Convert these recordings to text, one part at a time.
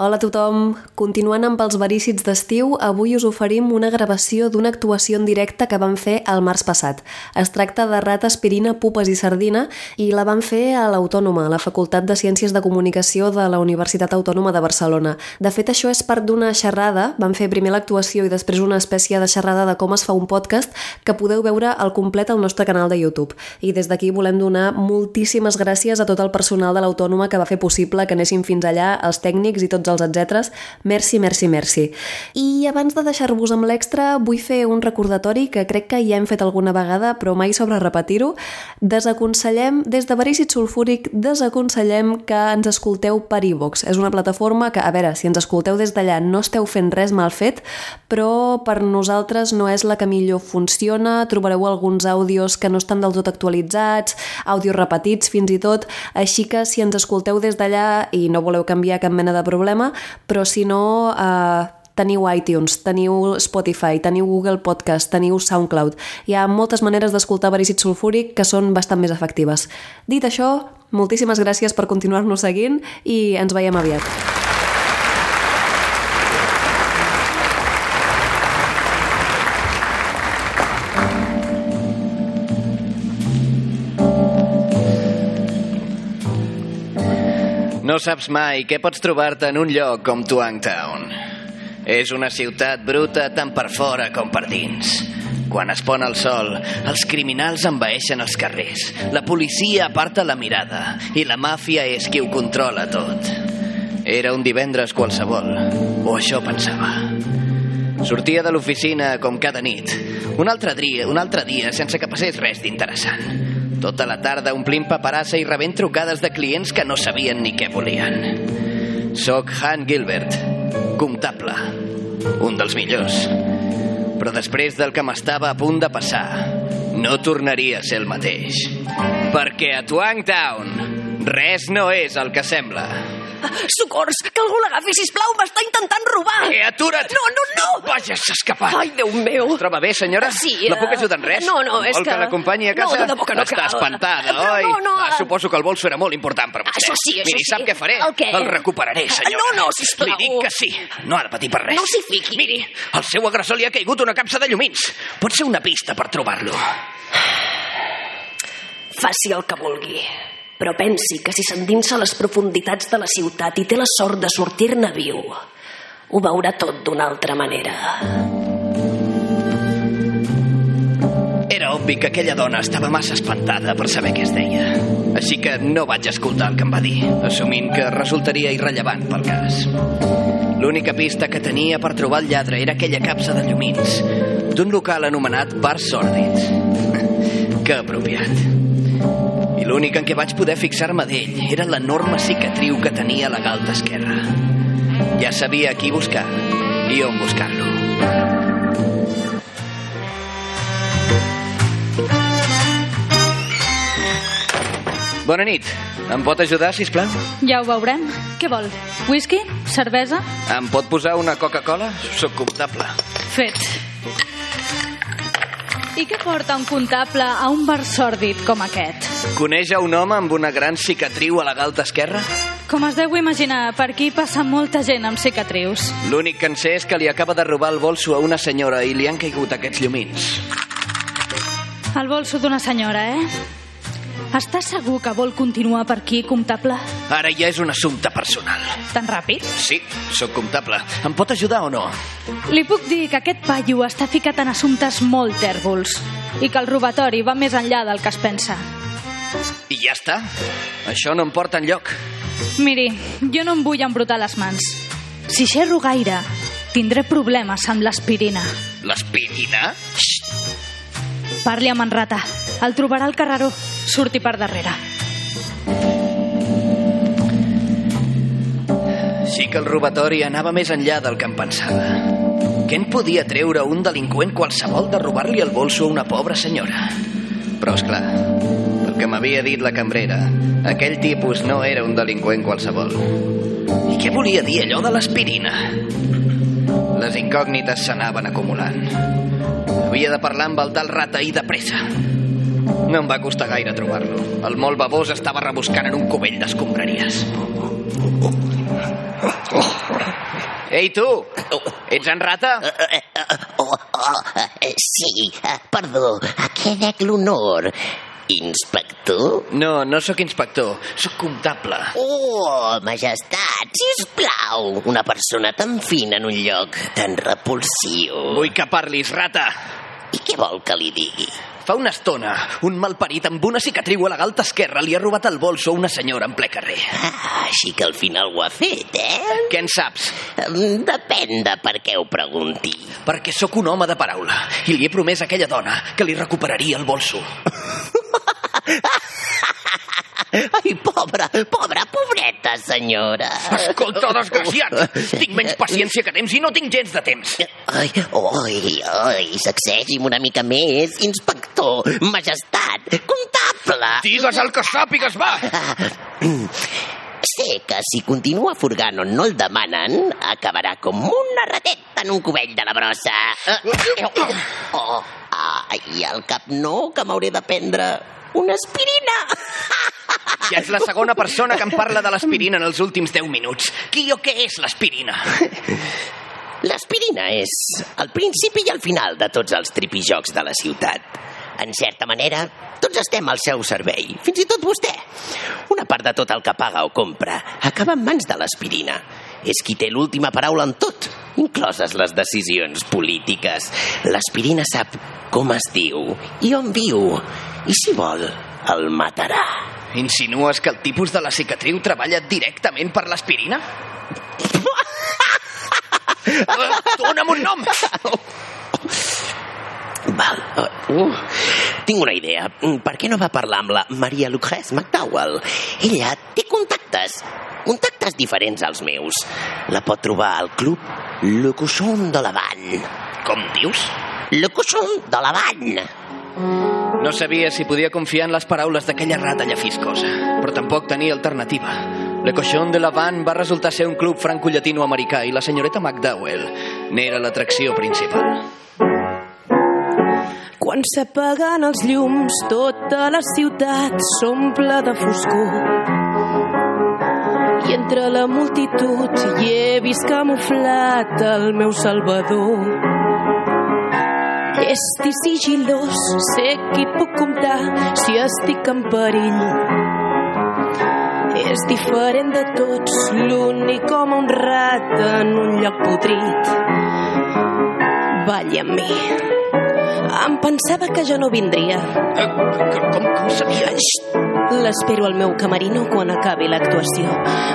Hola a tothom! Continuant amb els verícits d'estiu, avui us oferim una gravació d'una actuació en directe que vam fer el març passat. Es tracta de Rata, Aspirina, Pupes i Sardina i la vam fer a l'Autònoma, a la Facultat de Ciències de Comunicació de la Universitat Autònoma de Barcelona. De fet, això és part d'una xerrada. Vam fer primer l'actuació i després una espècie de xerrada de com es fa un podcast que podeu veure al complet al nostre canal de YouTube. I des d'aquí volem donar moltíssimes gràcies a tot el personal de l'Autònoma que va fer possible que anéssim fins allà, els tècnics i tots els etcèteres. Merci, merci, merci. I abans de deixar-vos amb l'extra, vull fer un recordatori que crec que ja hem fet alguna vegada, però mai sobre repetir-ho. Desaconsellem, des de Verícid Sulfúric, desaconsellem que ens escolteu per iVox. És una plataforma que, a veure, si ens escolteu des d'allà no esteu fent res mal fet, però per nosaltres no és la que millor funciona, trobareu alguns àudios que no estan del tot actualitzats, àudios repetits fins i tot, així que si ens escolteu des d'allà i no voleu canviar cap mena de problema, programa, però si no... Eh, teniu iTunes, teniu Spotify, teniu Google Podcast, teniu SoundCloud. Hi ha moltes maneres d'escoltar Verícid Sulfúric que són bastant més efectives. Dit això, moltíssimes gràcies per continuar-nos seguint i ens veiem aviat. Saps mai què pots trobar-te en un lloc com Town. És una ciutat bruta tant per fora com per dins. Quan es pon el sol, els criminals envaeixen els carrers, la policia aparta la mirada i la màfia és qui ho controla tot. Era un divendres qualsevol, o això pensava. Sortia de l'oficina com cada nit, un altre dia, un altre dia sense que passés res d'interessant. Tota la tarda omplint paperassa i rebent trucades de clients que no sabien ni què volien. Soc Han Gilbert, comptable, un dels millors. Però després del que m'estava a punt de passar, no tornaria a ser el mateix. Perquè a Twangtown res no és el que sembla. Socors! Que algú l'agafi, sisplau! M'està intentant robar! Eh, atura't! No, no, no! Vaja, s'ha escapat! Ai, Déu meu! Es troba bé, senyora? Sí. La puc ajudar en res? No, no, és Vol que... que l'acompanyi a casa? No, de debò que no Està cal. espantada, Però oi? no, no, Ah, suposo que el bolso era molt important per vostè. Això sí, això Miri, sí. sap què faré? El què? El recuperaré, senyora. No, no, sisplau. Li dic que sí. No ha de patir per res. No s'hi fiqui. Miri, al seu agressor li ha caigut una capsa de llumins. Pot ser una pista per trobar-lo. Faci el que vulgui. Però pensi que si s'endinsa a les profunditats de la ciutat i té la sort de sortir-ne viu, ho veurà tot d'una altra manera. Era obvi que aquella dona estava massa espantada per saber què es deia. Així que no vaig escoltar el que em va dir, assumint que resultaria irrellevant pel cas. L'única pista que tenia per trobar el lladre era aquella capsa de llumins d'un local anomenat Bar Sòrdids. que apropiat. I l'únic en què vaig poder fixar-me d'ell era l'enorme cicatriu que tenia a la galta esquerra. Ja sabia qui buscar i on buscar-lo. Bona nit. Em pot ajudar, si plau? Ja ho veurem. Què vol? Whisky? Cervesa? Em pot posar una Coca-Cola? Soc comptable. Fet. I què porta un comptable a un bar sòrdid com aquest? Coneix a un home amb una gran cicatriu a la galta esquerra? Com es deu imaginar, per aquí passa molta gent amb cicatrius. L'únic que en sé és que li acaba de robar el bolso a una senyora i li han caigut aquests llumins. El bolso d'una senyora, eh? Està segur que vol continuar per aquí, comptable? Ara ja és un assumpte personal. Tan ràpid? Sí, sóc comptable. Em pot ajudar o no? Li puc dir que aquest paio està ficat en assumptes molt tèrbols i que el robatori va més enllà del que es pensa. I ja està. Això no em porta enlloc. Miri, jo no em vull embrutar les mans. Si xerro gaire, tindré problemes amb l'aspirina. L'aspirina? Parli amb en Rata. El trobarà al carreró. Surti per darrere. Sí que el robatori anava més enllà del que em pensava. Què en podia treure un delinqüent qualsevol de robar-li el bolso a una pobra senyora? Però, és clar, pel que m'havia dit la cambrera, aquell tipus no era un delinqüent qualsevol. I què volia dir allò de l'aspirina? Les incògnites s'anaven acumulant. Havia de parlar amb el tal rata i de pressa. No em va costar gaire trobar-lo. El molt babós estava rebuscant en un cubell d'escombraries. Ei, tu! Ets en rata? Sí, perdó, a què dec l'honor? Inspector? No, no sóc inspector, sóc comptable. Oh, majestat, sisplau, una persona tan fina en un lloc tan repulsiu. Vull que parlis, rata! I què vol que li digui? Fa una estona, un malparit amb una cicatriu a la galta esquerra li ha robat el bolso a una senyora en ple carrer. Ah, així que al final ho ha fet, eh? Què en saps? Depèn de per què ho pregunti. Perquè sóc un home de paraula i li he promès a aquella dona que li recuperaria el bolso. Ai, pobra, pobra, pobreta senyora. Escolta, desgraciat! Tinc menys paciència que temps i no tinc gens de temps. Ai, oi, oi, sacsegi'm una mica més, inspector, majestat, comptable. Digues el que sàpigues, va! Sé que si continua furgant on no el demanen, acabarà com una rateta en un cubell de la brossa. Oh, ai, al cap no, que m'hauré de prendre una aspirina. Ja és la segona persona que em parla de l'aspirina en els últims 10 minuts. Qui o què és l'aspirina? L'aspirina és el principi i el final de tots els tripijocs de la ciutat. En certa manera, tots estem al seu servei, fins i tot vostè. Una part de tot el que paga o compra acaba en mans de l'aspirina. És qui té l'última paraula en tot, incloses les decisions polítiques. L'aspirina sap com es diu i on viu, i si vol, el matarà. Insinues que el tipus de la cicatriu treballa directament per l'aspirina? Dóna'm un nom! Val. Uh, tinc una idea. Per què no va parlar amb la Maria Lucrece McDowell? Ella té contactes. Contactes diferents als meus. La pot trobar al club Le Cochon de l'Havant. Com dius? Le Cochon de l'Havant. No sabia si podia confiar en les paraules d'aquella rata llafiscosa, però tampoc tenia alternativa. Le Cochon de l'Havant va resultar ser un club franco-llatinoamericà i la senyoreta McDowell n'era l'atracció principal. Quan s'apaguen els llums, tota la ciutat s'omple de foscor. I entre la multitud hi he vist camuflat el meu salvador. Llest i sigilós, sé qui puc comptar si estic en perill. És diferent de tots, l'únic com un rat en un lloc podrit. Balla amb mi. Em pensava que ja no vindria. Uh, com, com sabia? Xxt! L'espero al meu camerino quan acabi l'actuació.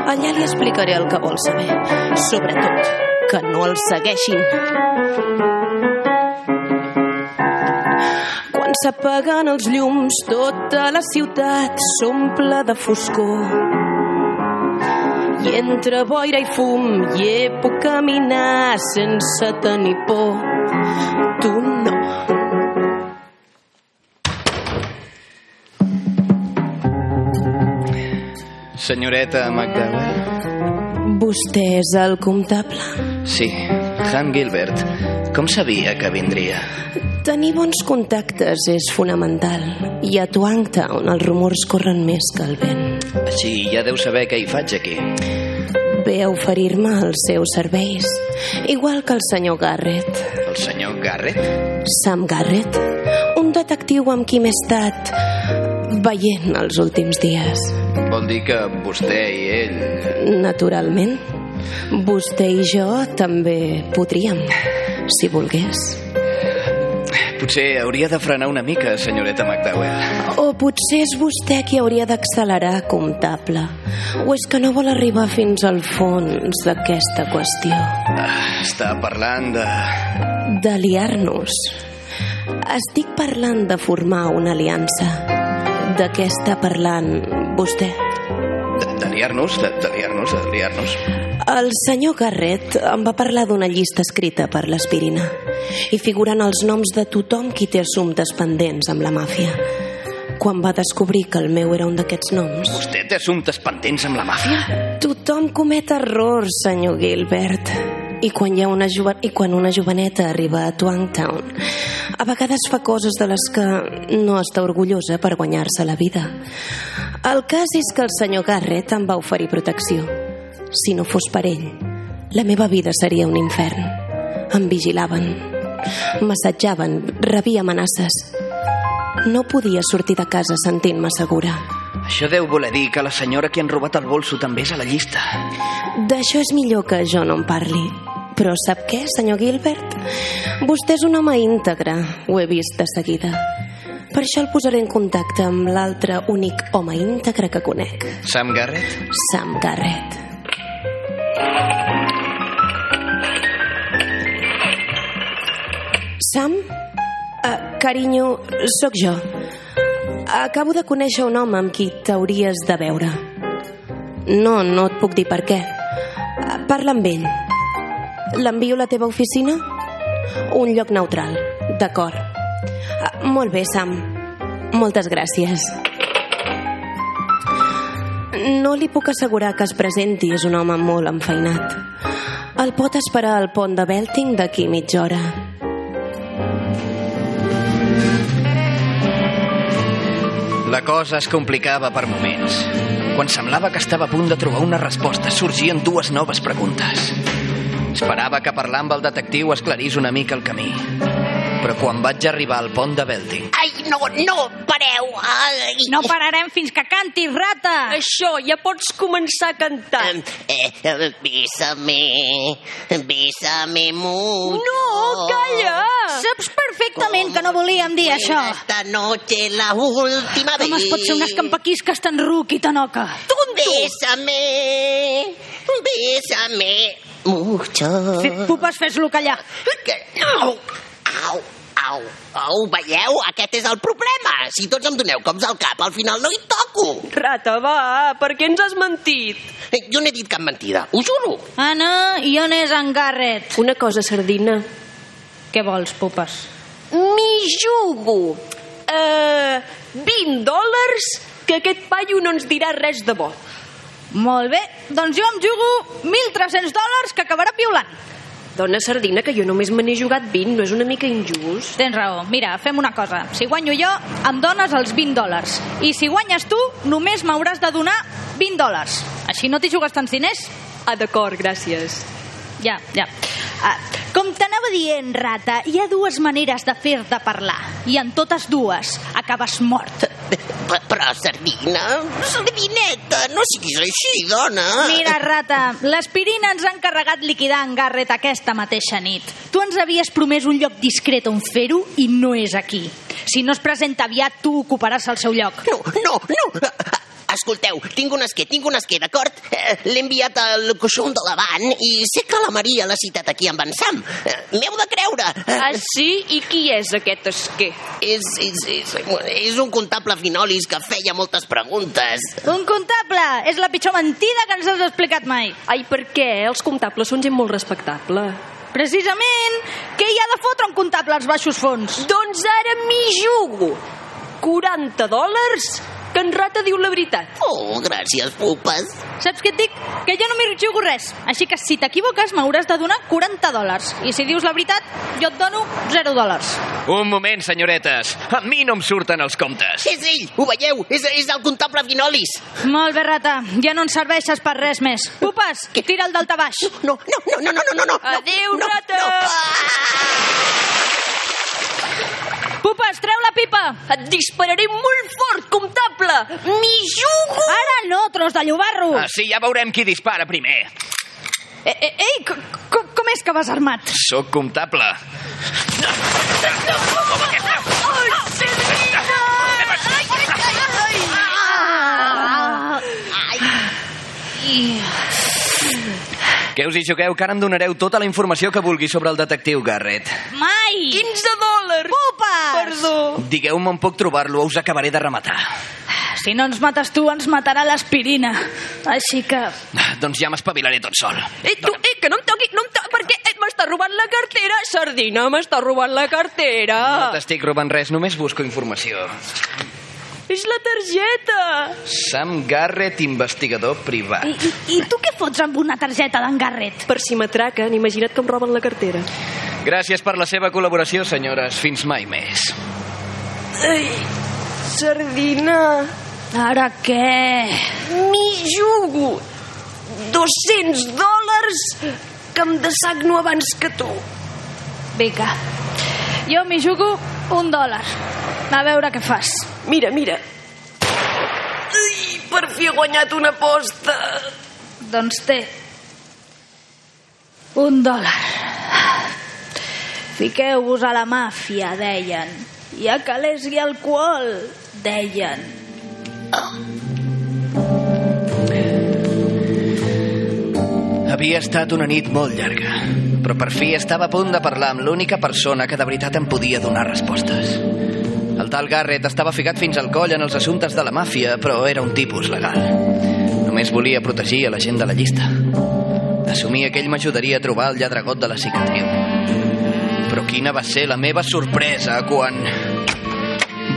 Allà li explicaré el que vol saber. Sobretot, que no el segueixin. Quan s'apaguen els llums, tota la ciutat s'omple de foscor. I entre boira i fum hi he puc caminar sense tenir por. Tu no. Senyoreta McDowell? Vostè és el comptable? Sí, Han Gilbert. Com sabia que vindria? Tenir bons contactes és fonamental. I a Twangtown els rumors corren més que el vent. Així ja deu saber què hi faig aquí. Ve a oferir-me els seus serveis, igual que el senyor Garrett. El senyor Garrett? Sam Garrett, un detectiu amb qui m'he estat veient els últims dies. Vol dir que vostè i ell... Naturalment, vostè i jo també podríem, si volgués. Potser hauria de frenar una mica, senyoreta McDowell. O potser és vostè qui hauria d'accelerar, comptable. O és que no vol arribar fins al fons d'aquesta qüestió. Ah, està parlant de... De liar-nos. Estic parlant de formar una aliança. De què està parlant vostè? de, de liar-nos, de, de liar-nos, de liar-nos. El senyor Garrett em va parlar d'una llista escrita per l'aspirina i figuren els noms de tothom qui té assumptes pendents amb la màfia. Quan va descobrir que el meu era un d'aquests noms... Vostè té assumptes pendents amb la màfia? Tothom comet errors, senyor Gilbert. I quan, hi ha una jove... I quan una joveneta arriba a Twangtown, a vegades fa coses de les que no està orgullosa per guanyar-se la vida. El cas és que el senyor Garrett em va oferir protecció. si no fos per ell, la meva vida seria un infern. Em vigilaven, m'assetjaven, rebia amenaces. No podia sortir de casa sentint-me segura. Això deu voler dir que la senyora que han robat el bolso també és a la llista. D'això és millor que jo no en parli. Però sap què, senyor Gilbert? Vostè és un home íntegre, ho he vist de seguida. Per això el posaré en contacte amb l'altre únic home íntegre que conec, Sam Garrett? Sam Garrett. Sam? Uh, carinyo, sóc jo. Acabo de conèixer un home amb qui t'hauries de veure. No, no et puc dir per què. Uh, parla amb ell. L'envio a la teva oficina? Un lloc neutral. D'acord. Uh, molt bé, Sam. Moltes gràcies. No li puc assegurar que es presenti, és un home molt enfeinat. El pot esperar al pont de Belting d'aquí mitja hora. La cosa es complicava per moments. Quan semblava que estava a punt de trobar una resposta, sorgien dues noves preguntes. Esperava que parlar amb el detectiu esclarís una mica el camí. Però quan vaig arribar al pont de Belting, Ai, no, no, pareu! Ai. No pararem fins que cantis, rata! Això, ja pots començar a cantar. Eh, eh, bésame, bésame mucho. No, calla! Saps perfectament que no volíem dir això. Esta noche la última vez. Com es pot ser un escampaquisques tan ruc i tan oca? Bésame, bésame mucho. Pupes, fes-lo callar. Que... Au, au, au, au, veieu? Aquest és el problema. Si tots em doneu cops al cap, al final no hi toco. Rata, va, per què ens has mentit? Eh, Jo no he dit cap mentida, ho juro. Anna, i on és en Garrett? Una cosa, Sardina. Què vols, pupes? M'hi jugo. Uh, 20 dòlars que aquest paio no ens dirà res de bo. Molt bé, doncs jo em jugo 1.300 dòlars que acabarà piulant. Dona Sardina, que jo només me n'he jugat 20, no és una mica injust? Tens raó. Mira, fem una cosa. Si guanyo jo, em dones els 20 dòlars. I si guanyes tu, només m'hauràs de donar 20 dòlars. Així no t'hi jugues tants diners. Ah, d'acord, gràcies. Ja, ja. Ah, com t'anava dient, rata, hi ha dues maneres de fer-te parlar. I en totes dues acabes mort. Però sardina, sardineta, no siguis així, dona. Mira, rata, l'aspirina ens ha encarregat liquidar en Garrett aquesta mateixa nit. Tu ens havies promès un lloc discret on fer-ho i no és aquí. Si no es presenta aviat, tu ocuparàs el seu lloc. No, no, no. Escolteu, tinc un esquer, tinc un esquer, d'acord? Eh, L'he enviat al coixón de l'avant i sé que la Maria l'ha citat aquí amb en Sam. Eh, M'heu de creure. Eh, Ah, sí? I qui és aquest esquer? És, és, és, és un comptable finolis que feia moltes preguntes. Un comptable! És la pitjor mentida que ens has explicat mai. Ai, per què? Els comptables són gent molt respectable. Precisament, què hi ha de fotre un comptable als baixos fons? Doncs ara m'hi jugo. 40 dòlars? Que en Rata diu la veritat. Oh, gràcies, pupes. Saps què et dic? Que jo no m'hi jugo res. Així que si t'equivoques m'hauràs de donar 40 dòlars. I si dius la veritat, jo et dono 0 dòlars. Un moment, senyoretes. A mi no em surten els comptes. És ell, ho veieu? És, és el comptable finolis. Molt bé, rata. Ja no ens serveixes per res més. Pupes, tira el daltabaix. No, no, no, no, no, no, no. no. Adéu, no, rata. No. Ah! Pupes, treu la pipa. Et dispararé molt fort, comptable! M'hi jugo! Ara no, tros de llobarro. Ah, sí, ja veurem qui dispara primer. Eh, eh, ei, co- co- com és que vas armat? Sóc comptable. Què us hi jugueu? Que ara em donareu tota la informació que vulgui sobre el detectiu Garrett. Mai! 15 dòlars! Pupes! Perdó! Digueu-me on puc trobar-lo o us acabaré de rematar. Si no ens mates tu, ens matarà l'aspirina. Així que... Doncs ja m'espavilaré tot sol. Eh, tu, eh, que no em toqui, no em toqui, perquè eh, m'està robant la cartera, Sardina, m'està robant la cartera. No t'estic robant res, només busco informació. És la targeta. Sam Garrett, investigador privat. I, i, I tu què fots amb una targeta d'en Garrett? Per si m'atraquen, imagina't que em roben la cartera. Gràcies per la seva col·laboració, senyores. Fins mai més. Ai, Sardina, Ara què? m'hi jugo. 200 dòlars que em dessagno abans que tu. Vinga. Jo m'hi jugo un dòlar. A veure què fas. Mira, mira. Ai, per fi he guanyat una aposta. Doncs té. Un dòlar. Fiqueu-vos a la màfia, deien. Hi ha calés i alcohol, deien. Havia estat una nit molt llarga, però per fi estava a punt de parlar amb l'única persona que de veritat em podia donar respostes. El tal Garrett estava ficat fins al coll en els assumptes de la màfia, però era un tipus legal. Només volia protegir a la gent de la llista. Assumia que ell m'ajudaria a trobar el lladregot de la cicatriu. Però quina va ser la meva sorpresa quan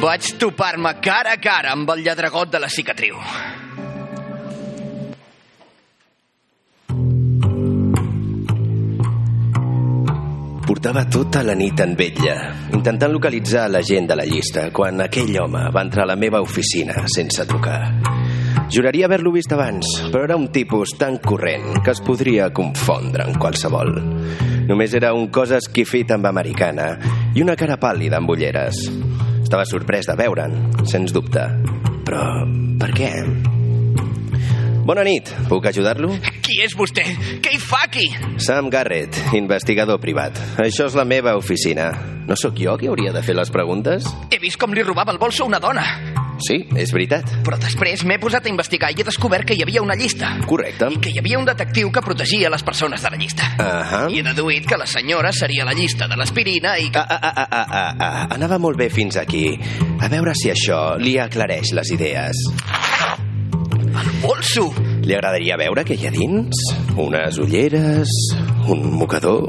vaig topar-me cara a cara amb el lladregot de la cicatriu. Portava tota la nit en vetlla, intentant localitzar la gent de la llista, quan aquell home va entrar a la meva oficina sense trucar. Juraria haver-lo vist abans, però era un tipus tan corrent que es podria confondre amb qualsevol. Només era un cos esquifit amb americana i una cara pàl·lida amb ulleres. Estava sorprès de veure'n, sens dubte. Però per què? Bona nit, puc ajudar-lo? Qui és vostè? Què hi fa aquí? Sam Garrett, investigador privat. Això és la meva oficina. No sóc jo qui hauria de fer les preguntes? He vist com li robava el bolso a una dona. Sí, és veritat. Però després m'he posat a investigar i he descobert que hi havia una llista. Correcte. I que hi havia un detectiu que protegia les persones de la llista. Ahà. I he deduït que la senyora seria la llista de l'aspirina i que... Ah, ah, ah, ah, ah, ah. Anava molt bé fins aquí. A veure si això li aclareix les idees. El bolso! Li agradaria veure què hi ha dins? Unes ulleres, un mocador,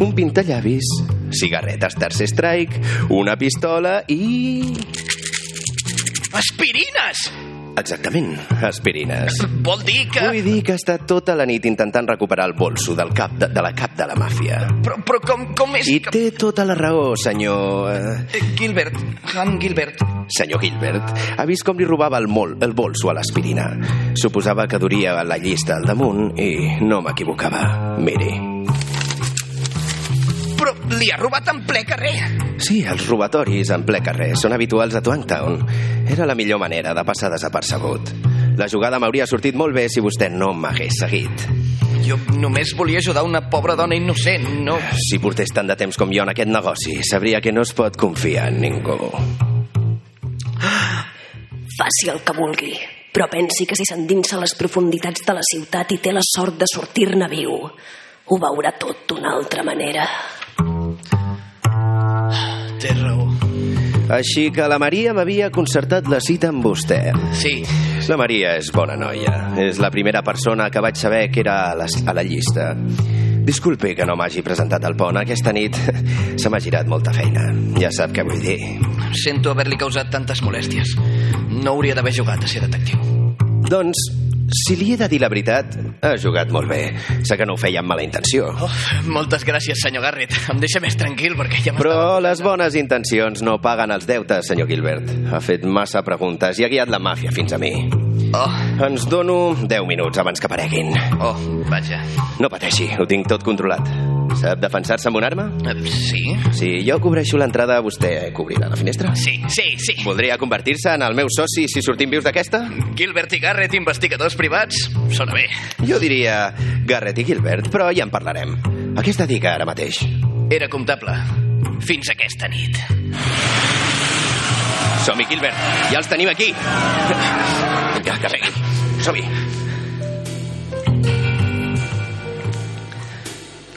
un pintallavis, cigarretes tercer strike, una pistola i... Aspirines! Exactament, aspirines. Vol dir que... Vull dir que ha estat tota la nit intentant recuperar el bolso del cap de, de la cap de la màfia. Però, però com, com és I que... té tota la raó, senyor... eh, Eh, Gilbert, Han Gilbert. Senyor Gilbert ha vist com li robava el, mol, el bolso a l'aspirina. Suposava que duria la llista al damunt i no m'equivocava. Miri. Però li ha robat en ple carrer. Sí, els robatoris en ple carrer són habituals a Twangtown. Era la millor manera de passar desapercebut. La jugada m'hauria sortit molt bé si vostè no m'hagués seguit. Jo només volia ajudar una pobra dona innocent, no... Si portés tant de temps com jo en aquest negoci, sabria que no es pot confiar en ningú. Faci el que vulgui, però pensi que si s'endinsa a les profunditats de la ciutat i té la sort de sortir-ne viu, ho veurà tot d'una altra manera. Té raó. Així que la Maria m'havia concertat la cita amb vostè. Sí, La Maria és bona noia. És la primera persona que vaig saber que era a la, a la llista. Disculpi que no m'hagi presentat al pont. Aquesta nit se m'ha girat molta feina. Ja sap què vull dir. sento haver-li causat tantes molèsties. No hauria d'haver jugat a ser detectiu. Doncs, si li he de dir la veritat, ha jugat molt bé. Sé que no ho feia amb mala intenció. Oh, moltes gràcies, senyor Garrett. Em deixa més tranquil perquè ja. Però les bones intencions no paguen els deutes, senyor Gilbert. Ha fet massa preguntes i ha guiat la màfia fins a mi. Oh, Ens dono 10 minuts abans que apareguin. oh, vaja. No pateixi, ho tinc tot controlat. Sap defensar-se amb una arma? Eh, Sí? Si jo cobreixo l'entrada, vostè cobrirà la finestra? Sí, sí, sí. Voldria convertir-se en el meu soci si sortim vius d'aquesta? Gilbert i Garrett, investigadors privats, sona bé. Jo diria Garrett i Gilbert, però ja en parlarem. A què es dedica ara mateix? Era comptable. Fins aquesta nit. Som-hi, Gilbert. Ja els tenim aquí. Vinga, carrega. Som-hi.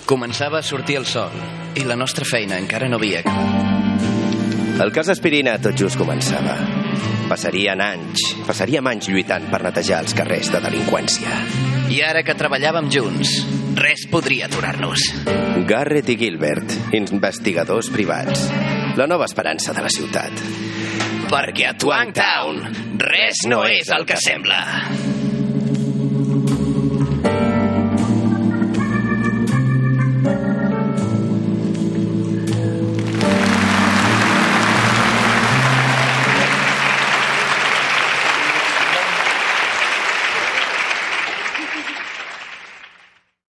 Començava a sortir el sol i la nostra feina encara no havia acabat. El cas Aspirina tot just començava. Passarien anys, passaríem anys lluitant per netejar els carrers de delinqüència. I ara que treballàvem junts, res podria aturar-nos. Garrett i Gilbert, investigadors privats. La nova esperança de la ciutat. Perquè a Twangtown res no és el que sembla.